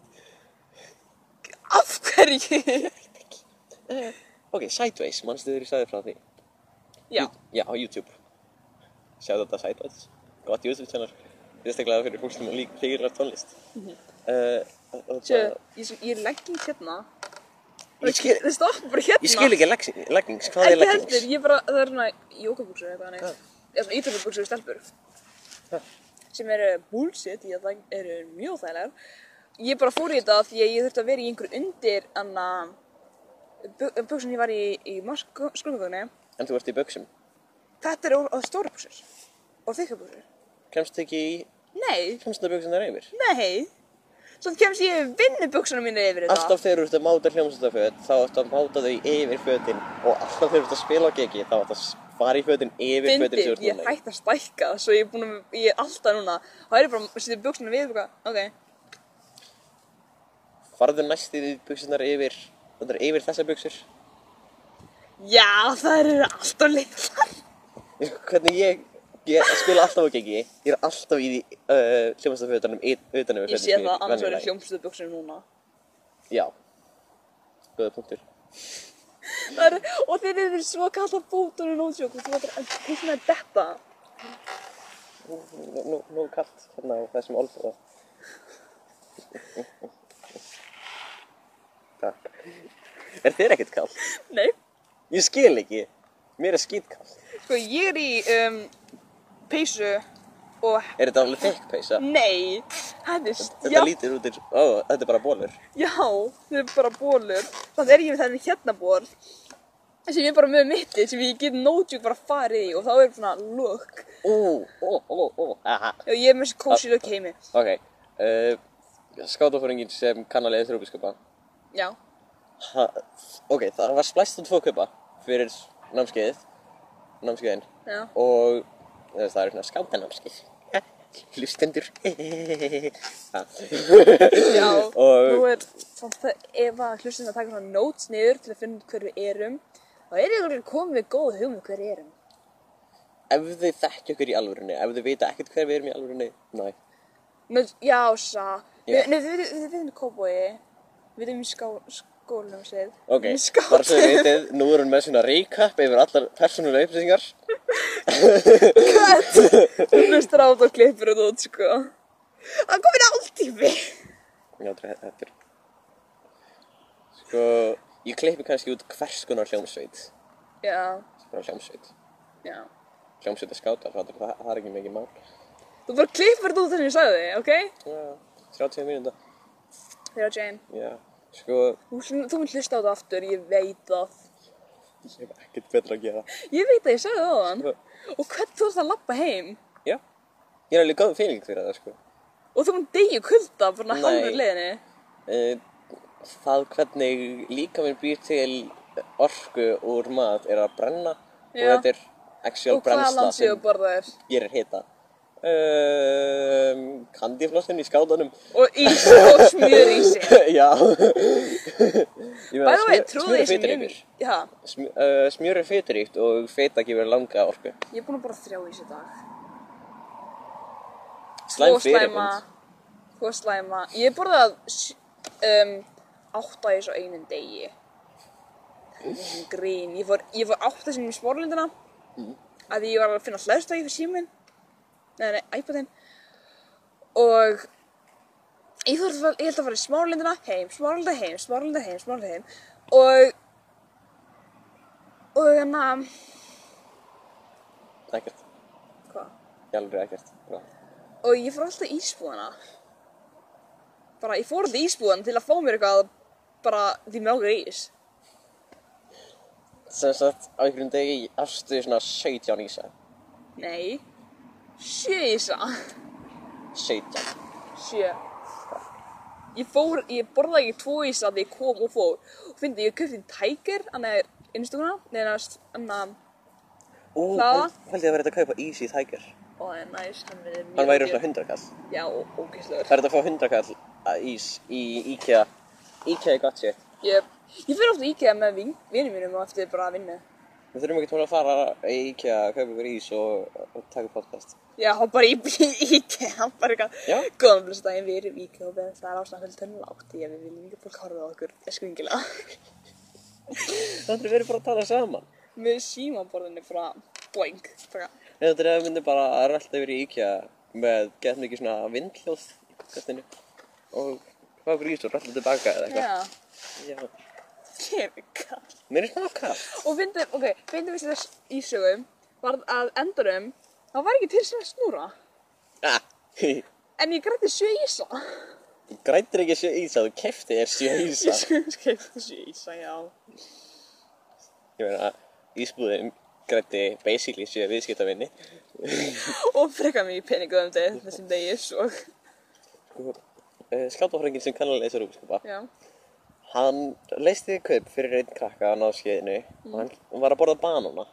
Af hverju? Uh, ok, Sideways, mannstu þegar ég sagði frá því? Já. Já, á YouTube. Sjáðu þetta Sideways. Gott YouTube channel. Sérstaklega fyrir fólk sem lík fílar tónlist. Og Sjö, það- ég, ég er legging hérna. Ég skil, Það stoppar bara hérna. ég skil ekki leggings, leggings, hvað er Ekki leggings? heldur, ég bara, það er svona jókabuxur eitthvað Hvað? hannig. Eða svona ítökubuxur stelpur. Ha. Sem eru bullshit, ég það eru mjög þægilegar. Ég bara fór í þetta því að ég þurfti að vera í einhverju undir anna buxun ég var í, í skrumgögunni. En þú ert í buksum. Þetta eru stóra buxur. Og þykka buxur. Kemst ekki í, Nei, kemst það buksunar yfir? nei. Svo kemst ég vinnubuxunum mínu yfir þetta. Alltaf þegar þú ert að máta hljómsveitaföt, þá ert að máta þau yfir fötin og alltaf þegar þú ert að spila á gigi, þá ert að fara í fötin yfir fötin sem þú ert ég núna í. hætti að stækka svo ég er búin að, ég er alltaf núna þá er ég bara að setja buxunum við og ok Farðu næst í buksunar yfir, yfir þessar buksur. Já, það eru alltaf litlar Hvernig ég, ég spila alltaf á gigi, ég er alltaf í uh, hljómsveitafötunum utan yfir Ég sé það, annars verður hljómsveitu buxunum núna Já. Góða punktur. Eru, og þeir eru svo kallt á fótunum nótsjók og þú veit að hvernig er þetta Nú, nú, nú kallt hérna á þessum olbúða. Takk. Er þér ekkert kallt? Nei, Ég skil ekki. Mér er skítkallt. sko ég er í um, peysu og Er þetta alveg þykk peysa? nei, Þetta er Þetta stjá... lítur út eins, ó, þetta er bara bólur. Já, þetta er bara bólur. Það er ég með þennan hérna ból. Sem er bara með mitti, sem ég get nótjúk bara farið í og þá er svona look. Ó, ó, ó, ó, aha. Já, ég er með þessi kósi look heimi. Ok, uh, skátafóringin sem kann að leiða þrjókuskapa. Já. Ha, ok, það var splæst um tvo kupa fyrir námskeiðið, námskeiðin. Já. Og það er svona skátanámskeið. Hlustendur. Ha. Já, Og- nú er samt það ef að hlustum að taka svona notes niður til að finna út hver við erum þá er alveg komið við góð hugmynd hver við erum. ef þið þekkja okkur í alvörunni, ef þið vita ekkert hver við erum í alvörunni, næ. Já. Já. Við, nei, við, erum í kóbói, við erum í skó, skólanum séð. Ok, bara svo þið vitið, nú erum við með svona recap yfir allar persónulega upplýsingar. Þú hlustar á þetta og klippur þetta út, sko. Það er komin áltífi. Já, þetta er þetta. er- Sko, ég klippi kannski út hvers konar hljómsveit. Já, Bara hljómsveit. já. Hljómsveit er skátar, það, er- það, það er ekki mikið mál. Þú bara klippur út þess að ég sagði ok? Já, 30 mínúta. Þegar Jane, Já, sko, þú, þú mun hlusta á þetta aftur, ég veit það. ég hef ekkert betra að gera. Ég veit að ég sagði það á hann. Já. Og hvernig þú ert að lappa heim? Já, ég er alveg góð feeling fyrir það, sko. Og þú mun degja kulda bara hálfur leiðinni. Eh, Það hvernig líka minn býr til orku úr mat er að brenna Já. og þetta er actual brennsla sem gerir hita. Um, Kandiflossin í skátunum. Og ís og. Já. Ég By the way, smjör, trúðu smjör því er sem ég... fituríkur. Já, Sm, uh, smjör er fituríkt og fita gefur langa orku. ég er búin að borða þrjá ís í dag. Slæm fyrirmynd. tvo slæma. Ég er borðað um, átta ís á einum degi. Er grín. Ég fór, ég fór átta sinni í smárlindina. Mm. Að ég var að finna hlæðstæði fyrir síminn. Nei, nei, iPadinn. Og ég, þurfti, að fara- ég held að fara í smárlindina, heim, smárlinda heim, smárlinda heim, smárlinda heim. Og, og hérna, Ekkert. hvað? Ég alveg ekkert. Bra. Og ég fór alltaf í ísbúðana. Bara, ég fór alltaf í ísbúðana til að fá mér eitthvað bara því ákveður ís. Sem sagt, á einhverjum degi afstu svona 17 ísa. Nei. Sjö ísa. 17. Sjö. Ég fór, ég borðaði ekki tvo ísa þegar ég kom og fór. Og fyndi, ég köpti tækir, hann er innstúkuna, neina, hann að, Ú, Hlaða. haldið að vera þetta að kaupa í Tiger. og það er næs, hann er mjög Hann væri svona 100 kall. Já, ógeðslegur. Það er þetta að fá 100 kall að ís í IKEA. IKEA er gott shit. Ég, ég fyrir ofta í IKEA með vin, vinum mínum og eftir bara að vinna. Við þurfum ekki tóla að fara í IKEA að kaupa ykkur ís og, og taka podcast. Já, bara í í IKEA, hann bara eitthvað. Já. Góðan blöðstæðin, við erum í IKEA og við- það er ástæðan fyrir tönn lágt. Ég við viljum ekki fólk horfa á okkur, ég skringilega. Það er verið bara að tala saman. Með símaborðinni frá boing. Bara, Þetta er að við myndum bara að rölda yfir í IKEA með gett mikið svona vindhljóð í podcastinu og hvað okkur ís og rölda tilbaka eða eitthvað. já, Já. Kemur kall. Mér er smá kall. Og fyndum, ok, fyndum við þess ísögum, var að endurum, það var ekki til sem að snúra. Ah, En ég grætti sjö ísa. Þú grætir ekki sjö ísa, þú kefti þér sjö ísa. Ég skipti sjö ísa, já. Ég meina, ísbúðin grætti basically sjö viðskiptavinni. Og frekar mig í peningu um þessum degi, svo. Sko, skátafrængin sem kannan leysa rúbskapa, Já. Hann leysti kaup fyrir einn krakka á náðskeiðinu og hann var að borða banana.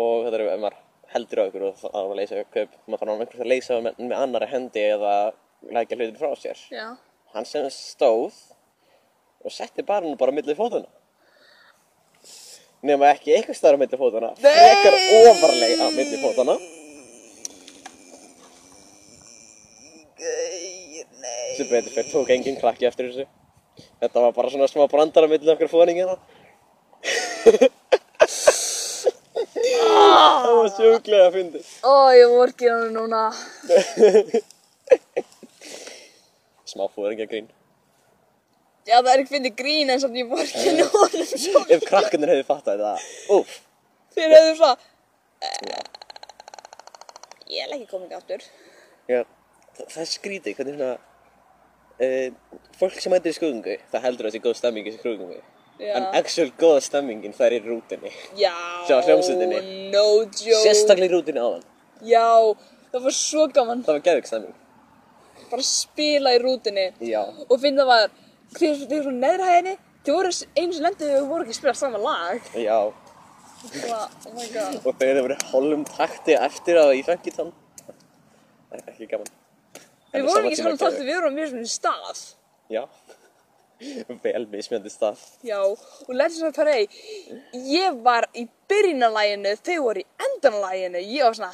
Og þetta er ef maður heldur á ykkur og það að leysa kaup, maður þarf náttúrulega að leysa með, með annara hendi eða lækja hlutin frá sér. Já. Hann sem stóð og setti banana bara á milli fótana. Nefna ekki eitthvað staðar á milli fótana, frekar ofarlega á milli fótana. Nei. sem betur fyrir tók enginn krakki eftir þessu þetta var bara svona smá brandar á milli okkar fóringina það var sjúklega að fyndi Ó, ég vorki hann núna. smá fóringagrín Já, það er ekki fyndið grín en samt ég vorki hann honum svo. ef krakkarnir hefði fattað þetta úf, Þeir hefðu svona. Ég er ekki komin aftur. já, það, það er skrítið, hvernig svona uh, fólk sem mætir í skrúðingu, það heldur að það sé góð stemming í skrúðingu Já. en actual góða stemmingin það er í rútinni Já, Sjá hljómsveitinni. no joke. Sérstaklega í rútinni áðan. Já, það var svo gaman. Það var geðvik stemming. Bara spila í rútinni já, og finna var þeir þeir eru neðra hæðinni þeir voru einu sem lendu þau voru ekki að spila sama lag. Já. Bara, oh my god. Og þegar það voru hálfum takti eftir að í fengitann ekki gaman Við vorum ekki talt, geðveikt. við vorum á mjög svona stað. Já. Vel mismjöndi stað. Já, og Legends of Parade Ég var í byrjunarlæginu Þau voru í endanlæginu Ég var svona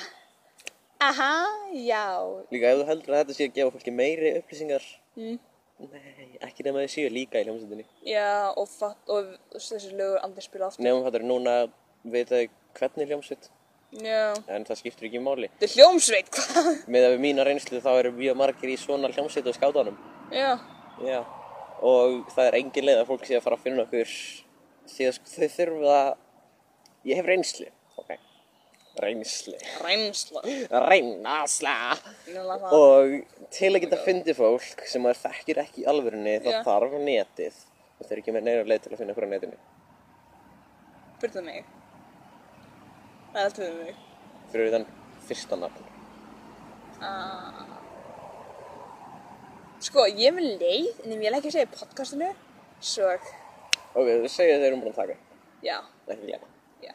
Aha, já. Líka ef þú heldur að þetta sé að gefa fólki meiri upplýsingar mm. nei, ekki nema þau séu líka í hljómsveitinni. Já, og, fatt, og þessi lögur andri spila aftur. Nefnum þetta er núna veit þau hvernig hljómsveit Já. En það skiptir ekki máli. Þetta er hljómsveit, hvað? með að við mína reynslu þá eru mjög margir í svona hljómsveit og skátanum Já, Já, og það er engin leið að fólk sé að fara að finna okkur. Því að sko, þau þurfa ég hef reynslu. Ok, reynslu. Nefnilega það. og til að geta fundið fólk sem maður þekkir ekki í alvörunni þá þarf netið. Þeir eru ekki með neina leið til að finna okkur á netinu. Byrðu mig Það er allt við mig. Fyrir þann fyrsta nafn. Ah. Sko, ég er með leið En ég vil ekki segja podcastinu Svo, ok, þú segir þeir eru búin að taka. Já, ekki glæma já.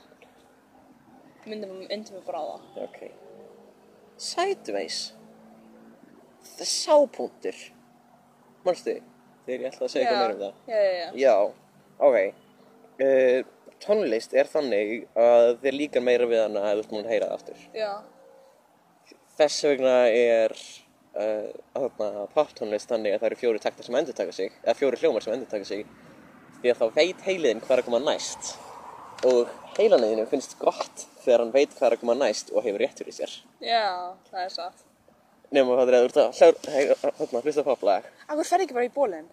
Myndum, við bara á það ok. Sideways. Það er sápunktur manstu? Þegar ég ætla að segja eitthvað meira um það. Já, já, já. Já, ok. Uh, tónlist er þannig að þér líkar meira við hana ef þú ert múin að heyra það aftur. Já, Þess vegna er uh, þarna poptónlist þannig að það eru fjóri taktar sem endur taka sig, eða fjóri hljómar sem endur taka sig, því að þá veit heiliðin hvað er að koma næst. Og heilanæðinu finnst gott þegar hann veit hvað er að koma næst og hefur rétt fyrir sér. já, það er satt Nefnum að það er að þú ert að hlusta poplag. Akkur fer ekki bara í bólinn?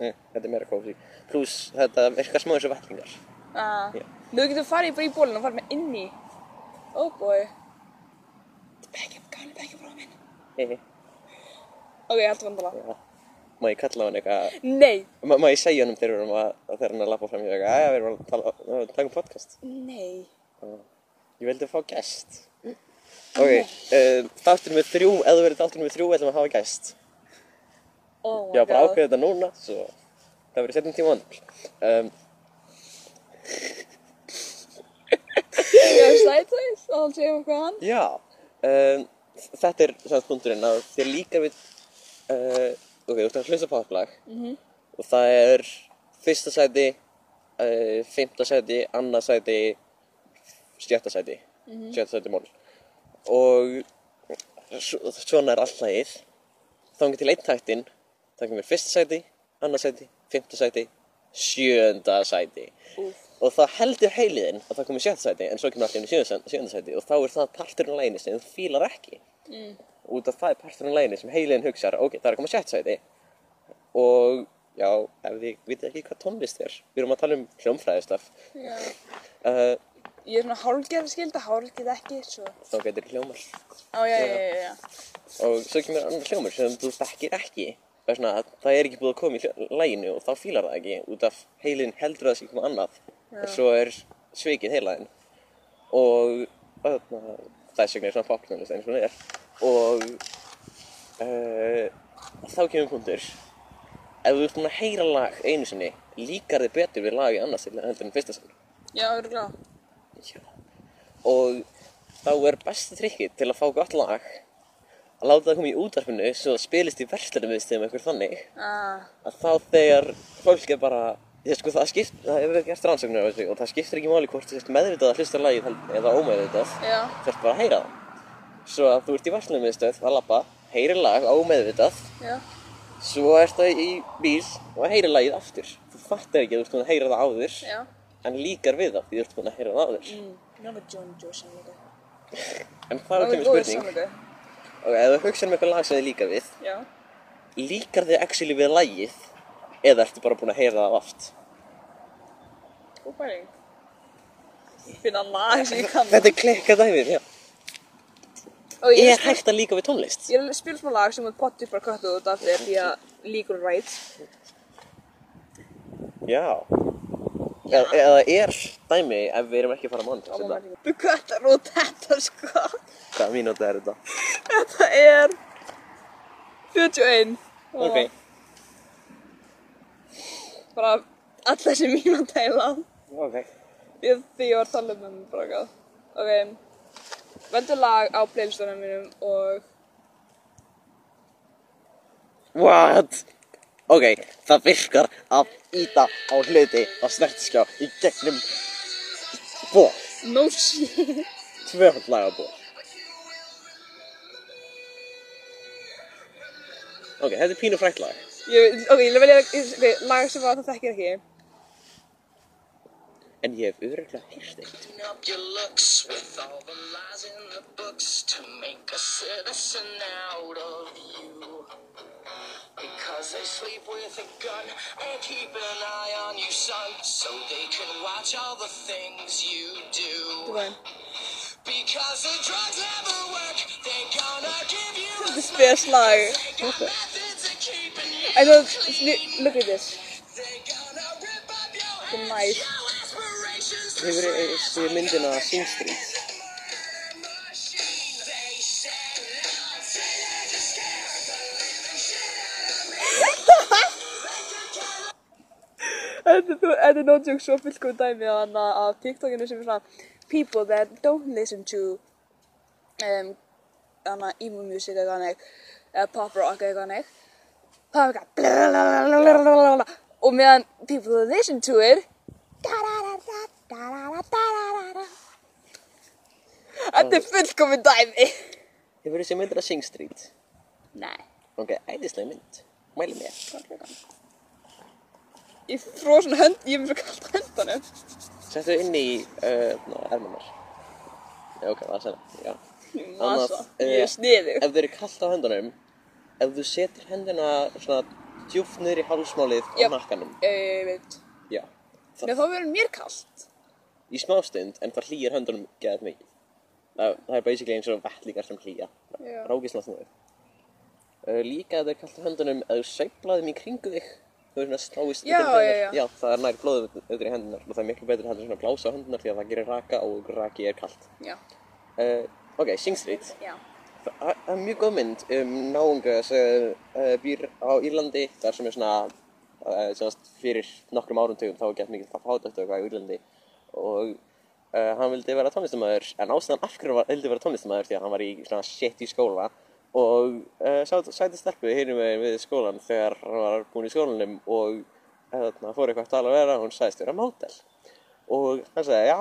Nei, þetta er meira kósi. Plus þetta virkar smá eins og vettlingar. Ah. Já. Þú getur farið bara í bólinn og farið með inn í Oh boy Bekkjum, gæli bekkjum frá minn Hehe. Ok, ég hættu vandala Já. Má ég kalla hann eitthvað Nei, Má, má ég segja við að, að þegar hann er að lappa fram í eitthvað, að við erum að tala, að taka um podcast. nei Ég vildi fá gæst. Ok, uh, þáttur með þrjú, ef þú verið þáttur með þrjú, ætlum við að hafa gæst. Oh Ég var bara ákveðið þetta núna, svo það verið setjum tíma vandal. Um, Ég hef slætt þess og hann segja hvað hann já, um, þetta er svona punkturinn að þér líka við, uh, ok, þú ert að hlusta poplag Mhm. og það er fyrsta sæti, uh, fymta sæti, annað sæti, sjötta sæti, sjötta sæti mól. Og svo- svona er all lagið. Þá til einn taktinn, það kemur fyrsta sæti, annað sæti, fymta sæti, sjönda sæti. Úf. Og það heldur heiliðinn að það komið sjötta sæti, en svo kemur allir inn í sjönda, sjönda sæti og þá er það parturinn á læginni sem þú fílar ekki. Mm. Út af það er parturinn á læginni sem heiliðinn hugsar, ok, það er að koma sjötta sæti. Og já, ef þið vitið ekki hvað tónlist er, við erum að tala um hljómfræðistaf. Uh, Ég er svona hálfgerð skilda, hálfgerð ekki svo þá getur hljómar. Ó, já, já, já, já og svo kemur annar hljómur sem þú þekkir ekki það er, svona, að það er ekki búið að koma í laginu og þá fílar það ekki út af heilin heldur að það sé koma annað. En svo er svikið heilaðin og þess vegna er svona popknöðlist eins og hún er. Og uh, þá kemur punktur. Ef þú ert búin að heyra lag einu sinni líkar þið betur við lagi annars til heldur en fyrsta sinni. Já, örgulega Já. Og þá er besta trikkið til að fá gott lag að láta það koma í útvarpinu svo það spilist í verslunum viðstöðum eitthvað þannig. Ah, að þá þegar fólk er bara ég sko það skipt, það hefur verið gert þessu og það skiptir ekki máli hvort þú sért meðvitað að hlusta lagið eða ómeðvitað. Þú ert bara að heyra það. Svo að þú ert í verslunum viðstöð að labba, heyri lag ómeðvitað. Já. Svo ert það í bíl og heyri lagið aftur. Þú fattar ekki að þú ert búin að heyra það áður Já. en líkar við það því þú ert búin að heyra það áður. Mm. Með en það kemur spurning Og ef þú hugsa um eitthvað lag sem þið líkar við, Já líkar þið actually við lagið eða ertu bara búin að heyra það oft? Góð pæling Finna lag sem ég kann Þetta er klikka dæmið, já. Og ég er hægt að líka við tónlist? Ég er spila smá lag sem er potið bara köttu út af þér því að líkur rætt. Já. Eða, eða er dæmi ef við erum ekki að fara að mánu þetta? Þú köttar út þetta sko. Hvaða mínúti er þetta? Þetta er 41. Og Ok. Bara all þessi mínúta í land. Ok. Ég, því ég var að tala um það bara eitthvað. Ok. Veldu lag á playlistunum mínum og What? Ok, það virkar að íta á hluti á snertiskjá í gegnum ból. no shit. Laga ból. Ok, þetta er pínu frækt lag. Ég, ok, ég vil velja okay, lag sem að það þekkir ekki. En ég hef öðruglega hýrst eitt. Because they sleep with a gun and keep an eye on you, son, so they can watch all the things you do. Because the drugs never work, they're gonna give you. I know, look at this. The. hefur séð myndina Sing Street? Þetta er no joke svo fylgum dæmi af TikTokinu sem er svona people that don't listen to um, emo music eða neitt eða pop rock eða neitt það er eitthvað og meðan people that listen to it da da da da Þetta er fullkomun dæmi Hefur þið séð myndina Sing Street? Nei Ok, æðislega mynd. Mæli mér. Ég fró svona hönd, ég er með svo kallt á höndunum Settu inn í uh, ermannar. Já, ok, það er senna. Já. Masa, Annað, ég eh, er sniðug Ef þið eru kallt á höndunum, ef þú setur hendina svona djúpt niður í hálsmálið á nakkanum. Ég veit Já. Það, Nei, þá verður mér kallt í smástund, en það hlýjar höndunum geðað mikið. Það, það er basically eins og vettlíkar sem hlýja. Rákislega snúið. Uh, líka ef þið er kallt höndunum, ef þú sveiflaðum í kringu þig, þú er svona sláist Já, já, já. já, það er nær blóðum auðvitað í hendunar og það er miklu betur heldur svona að blása hendunar því að það gerir raka og raki er kallt. Uh, ok, Sing Street. Það er mjög góð mynd um náunga sem uh, býr á Írlandi þar sem er svona fyrir nokkrum árum tökum þá er gett mikið fátækt og eitthvað í Írlandi og uh, hann vildi vera tónlistamæður en ástæðan af hverju hann vildi vera tónlistamæður því að hann var í svona shit í skóla. Og uh, sæti stelpu hinum við, við skólan þegar hann var búinn í skólanum og uh, fór eitthvað að tala að vera. Og hún sagðist vera mótel og hann sagði já,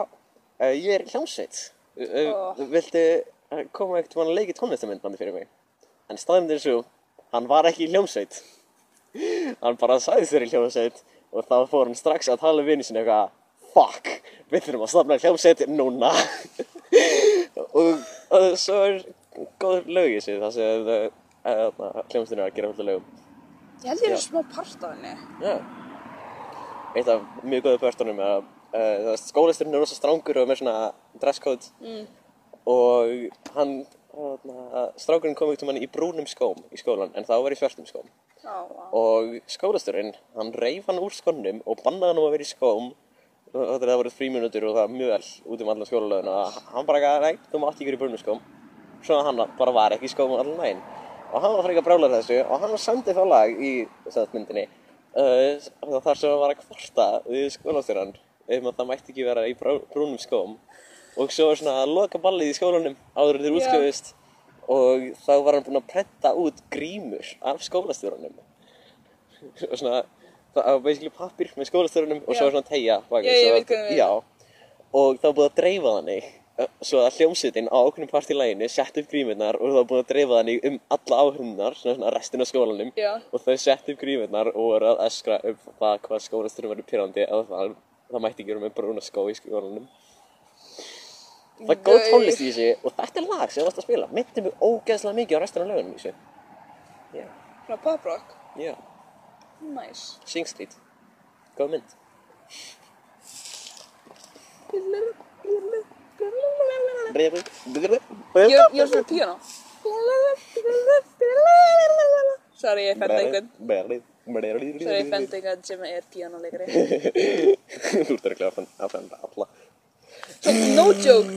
uh, ég er hljómsveit. Oh. uh, koma mann að leiki tónlistamindbandi fyrir mig? En staðindir svo, hann var ekki hljómsveit. Hann bara sagðist þér í hljómsveit og þá fór hann strax að tala við vinni sinni eitthvað fuck, við þurfum að stafna hljómsveit núna. Og, og svo er góður lög í sig það sem uh, hljómsveitin er að gera fullt af lögum. Ég held ég Já. er smá part af henni. Já. Eitt af mjög góðu pörtunum er að uh, skólisturinn er rosa strángur og með svona dresscode. Mm. og hann, strákurinn kom ekkert um hann í brúnum skóm í skólan en þá var í svörtum skóm. Já, já og skólisturinn, hann reif hann úr skónum og bannaði hann um að vera í skóm þetta það voru fríminútur og það var mjög vel út um allan skólalöðin og hann bara gaf, nei, þú mátt ekki vera í brúnum skóm svo hann bara var ekki í skóm allan nægin og hann var frekar brálar þessu og hann sendi þá lag í myndinni uh, þar sem hann var að kvarta við skólastjóran um að það mætti ekki vera í brú, brúnum skóm. Og svo var svona að loka ballið í skólanum áður Já. útskjöfist og þá var hann búinn að prenta út grímur af skólastjóranum. Og svona það var basically pappir með skólastjórunum og svo var svona tegja baki, Já, ég veit hvað meinar. já, og það var búið að dreifa þannig svo að hljómsveitin á okkurum part í læginu sett upp grímurnar og það var búið að dreifa þannig um alla áhörnunar, svona, svona restin af skólanum. Já. og þau sett upp grímurnar og voru að öskra upp það hvað skólastjórum verið pyrrandi eða það, það mætti ekki vera með brúna skó í skólanum. Það er góð tónlist í þessu og þetta er lag sem þú varst að spila. Myndi mig ógeðslega mikið á restina af lögunum í þessu. Já, Svona pop rock. Já, Nice Sing Street Góð mynd Ég ég var svona píano Sorry, ég fændi einhvern. Sorry, Sorry, ég fændi einhvern sem er píanoleikari. Þú ert örglega að fann- að fenda alla. No joke,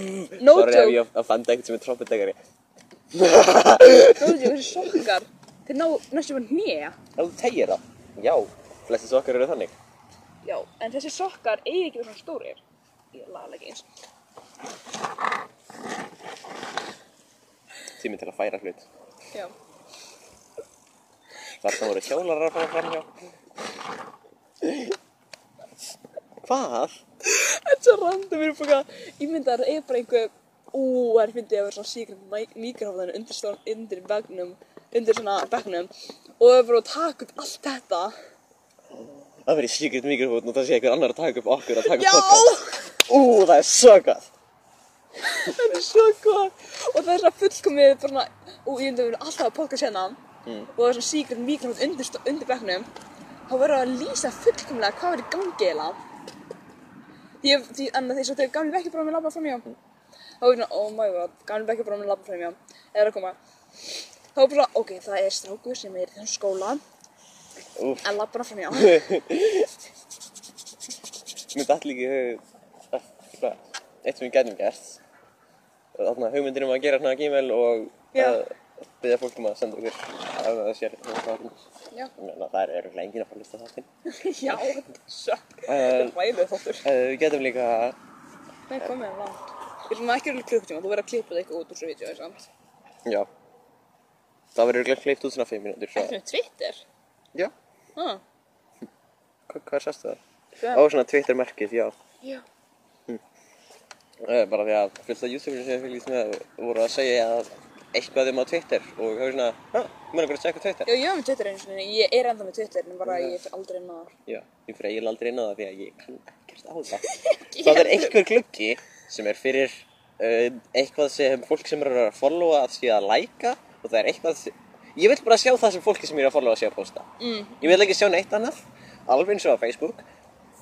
no Sorry ef joke, ég að fenda eitthvað sem er trompetleikari. no joke, þessi sokkar. Þeir ná næstum að hnýja. Ef þú tegir það. Já, flesti sokkar eru þannig. Já, en þessi sokkar eigi ekki verið svona stórir. Ég laga ekki eins. Tími til að færa hlut. Já. Þarna voru hjólarar að fara framhjá. Hvað? Þetta er svo random, við erum bara, ég myndi að það er bara einhver, ú, það er fyndið að vera svona secret mikrofóðan undir, undir begnum, undir svona begnum og það er bara að taka upp allt þetta. Það verið secret mikrofón og það sé einhver annar að taka upp okkur að taka upp podcast. Ú, það er svo gott. Það er svo gott og það er svona fullkomið bara svona, og ég myndi að vera alltaf að podcast hérna og það er svona secret mikrofón undir, undir begnum þá verður að lýsa fullkomlega hvað verður í gangi eiginlega. Því, ég- því, en því svo þegar gamli bekkjabróðum er labbað framhjá þá er svona, oh my god, gamli bekkjabróðum er labbað framhjá eða að koma þá er bara, ok, það er strákur sem er í þessum skóla. En labbað hann framhjá mér dætt líka í hug, að- eitthvað, eitt sem við gætum gert. Þarna hugmyndir um að gera svona gmail og Já. uh, byggja fólk um að senda okkur ef það meina, það er enginn að fara að hlusta þáttinn. já, þetta er svo þetta Eh, er ræðið þáttur. við getum líka, Nei, komið langt. Er svona ekki alveg klukktíma, þú verður að klippa það eitthvað út úr svo vídeo, sant? já, það verður örugglega kleipt út svona 5 mínútur. svo- Ekki með Twitter? Já, Ah, Hva, hvað sérstu það? Á svona Twitter-merkið, já. já. Eh, bara því að fullt af youtuberum sem ég fylgist með voru að segja að eitthvað um á Twitter og það var svona, hæ, mér er bara að checka Twitter. Já, ég var með Twitter einu sinni, ég er ennþá með Twitter, en bara ég fyrir aldrei inn á þar. Já, ég fyrir eiginlega aldrei inn á það því að ég kann ekkert á það. það er einhver gluggi sem er fyrir uh, eitthvað sem fólk sem eru að followa að sé að læka og það er eitthvað ég vil bara sjá það sem fólki sem eru að followa sé að posta. Mm. Ég vil ekki sjá neitt annað, alveg eins og á Facebook.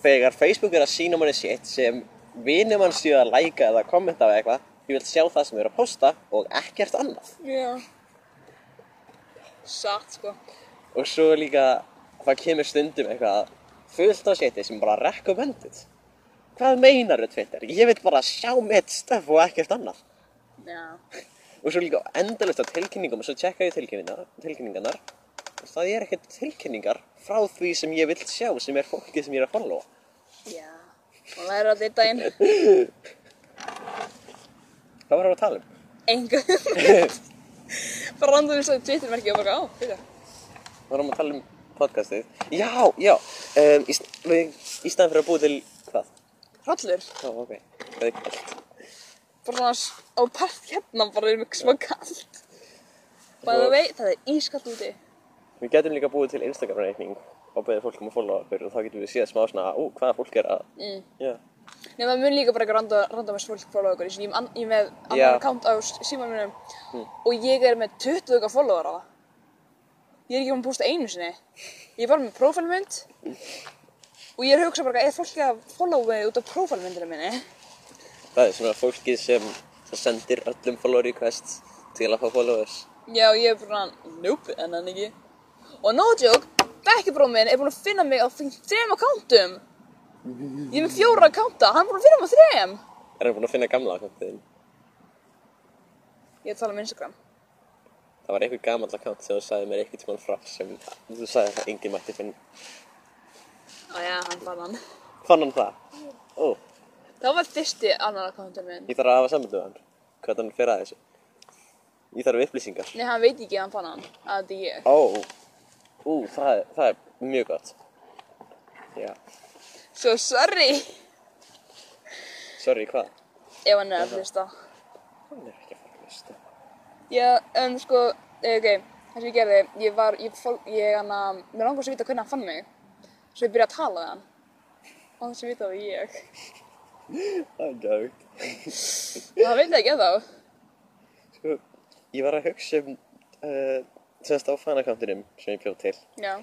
Þegar Facebook er að sína manni shit sem vinir mann séu að læka eða kommenta á eitthvað, ég vil sjá það sem eru að posta og ekkert annað. Já. Satt, sko. Og svo líka, það kemur stundum eitthvað fullt á shiti sem bara recommended. Hvað meinar þú Twitter? Ég vil bara sjá mitt stöf og ekkert annað. Já. Og svo líka endalist á tilkynningum og svo tjekka ég tilkynningarnar. Og það er ekkert tilkynningar frá því sem ég vil sjá sem er fólkið sem ég er að followa. Já. Og það er allir daginn. Hvað var það að tala um? Engu. bara random eins og Twitter-merki og bara, á, fyrir. Við varum að tala um podcastið. Já, já. Um, í, við- í staðan fyrir að búa til hvað? Hrollur. Já, ok. Það er kallt. Bara svona á part hérna, bara er mjög smá kallt. Bæða vei, það er ískallt úti. Við getum líka búið til Instagram-reikning og beðið fólk um að followa okkur og þá getum við séð smá svona, ú, hvaða fólk er að, Mm. já. Nei, það mun líka bara eitthvað random, randomast fólk followa okkur. Ég, er með annan account á síman mínum og ég er með 20 okkar followera. Ég er ekki búin að posta einu sinni. Ég er bara með prófælmynd og ég er að hugsa bara, er fólki að followa mig út af prófælmyndina minni? Það er svona fólkið sem sendir öllum follow requests til að fá followers. Já, ég er bara, nope, en hann ekki. Og no joke, bekkjabróð minn er búin að finna mig á þrejum accountum. Ég er með fjóra accounta, hann er búin að finna mig á þrejum. Er hann búinn að finna gamla akkántiðin? Ég er að tala um Instagram. Það var einhver gamall akkánt sem þú sagði mér einhvern tímann frá sem þú sagði að enginn mætti finna. Á já, hann fann hann. Fann hann það? Ó, Það var fyrsti annar accountin minn. ég þarf að hafa samband við hann. Hvað hann fer að þessu? Ég þarf upplýsingar. Nei, hann veit ekki að hann fann hann, að þetta er ég. Ó, ú, það er, það er mjög gott. Já, Svo sorry sorry, hvað? ef hann er að hlusta. Hann er ekki að hlusta. Já, en sko, eh, ok, það sem ég gerði, ég var, ég fól, ég hann að, mér langar svo að vita hvernig hann fann mig. Svo ég byrjaði að tala við hann. Og þess að vita það ég. Það er gægt. Það veit ekki þá. Sko, ég var að hugsa um, uh, semst á fanakkantinum sem ég bjóð til. Já.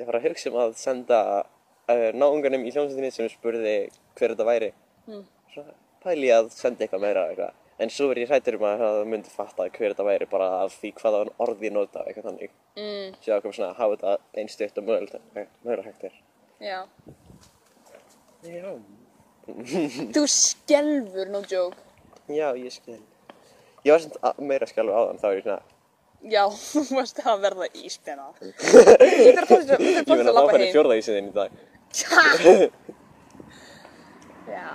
Ég var að hugsa um að senda uh, náunganum í hljómsveitinni sem spurði hver þetta væri. Mm. Svona pæli ég að senda eitthvað meira eitthvað. En svo er ég hrættur um að það myndi fatta hver þetta væri bara af því hvaða orði ég nota eitthvað þannig. Mm, Sjá okkur svona að hafa þetta einn stutt og mögulega hægt er. já. Já. Þú skelfur, no joke. Já, ég skil. Ég var sem meira skjálfu áðan, þá er ég svona, Já, þú varst að verða íspenna. Ég þarf að ég að finn að labba það færi heim. fjórða í sinni í dag. Já.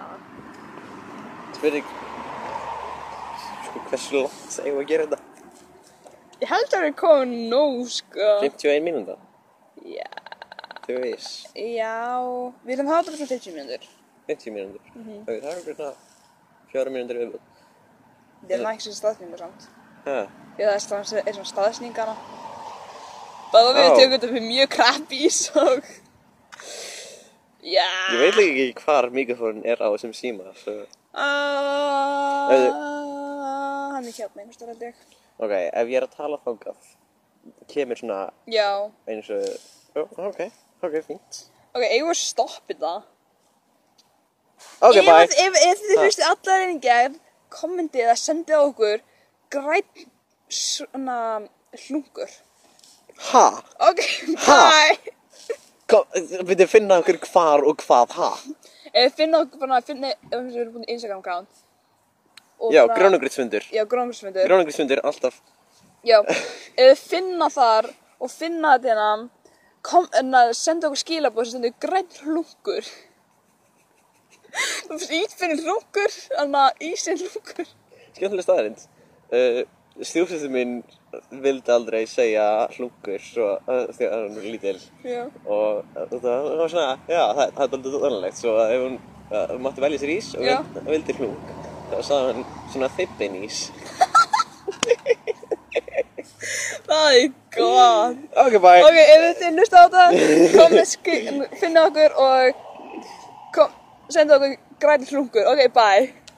Spurning, sko, hversu langt segum við að gera þetta? Ég held að það er komin nóg, sko. 51 mínúnda, Já. þú veist, Já, við viljum hafa þetta fyrir 50 mínútur. 50 mínúndur. Mhm. Ok, það er okkur svona fjóra mínúndur yfir. Við erum ekki sem staðsningu samt. Hæ? Það er svona, er svona staðsningana. Bæða við Ó. tökum þetta fyrir mjög crappy, svo. Já. Ég veit ekki hvar mikrofónin er á þessum síma, svo... Uh, hann er hérna einhvers staðar held ég. Ok, ef ég er að tala þangað, kemur svona Já. eins og... Ok, ok, fínt. Ok, eigum við að stoppa þetta? Ok, ef, bye. Ef, ef þið hlustu allar gerð, kommentið eða sendið á okkur græn svona hlungur. Ha? Ok, Ha? bye. Kom, við þið finna okkur hvar og hvað, ha? Ef þið finna okkur bara, finna, ef þið eru búin í Instagram account. og Já, grónugritsfundur. Já, grónugritsfundur. Grónugritsfundur, alltaf. Já, ef þið finna þar og finna þetta hérna, kom, en að senda okkur skilabóð sem stendur græn hlungur. Ítfinnin hlungur, þannig að ísinn hlungur. Skemmtileg staðarind. Uh, Stjúfsættu minn vildi aldrei segja hlungur svo, uh, þegar hann var lítil. Já. Og uh, það var svona, já, það, er aldrei dónalegt. Svo að ef hún mátti velja sér ís og Já. vildi, hlung, þá sagði hann svona þippin ís. Það er gott. Ok, bye. Ok, ef þið hlusta á þetta, komið, finna okkur og senda okkur græn hlungur. Ok, bye.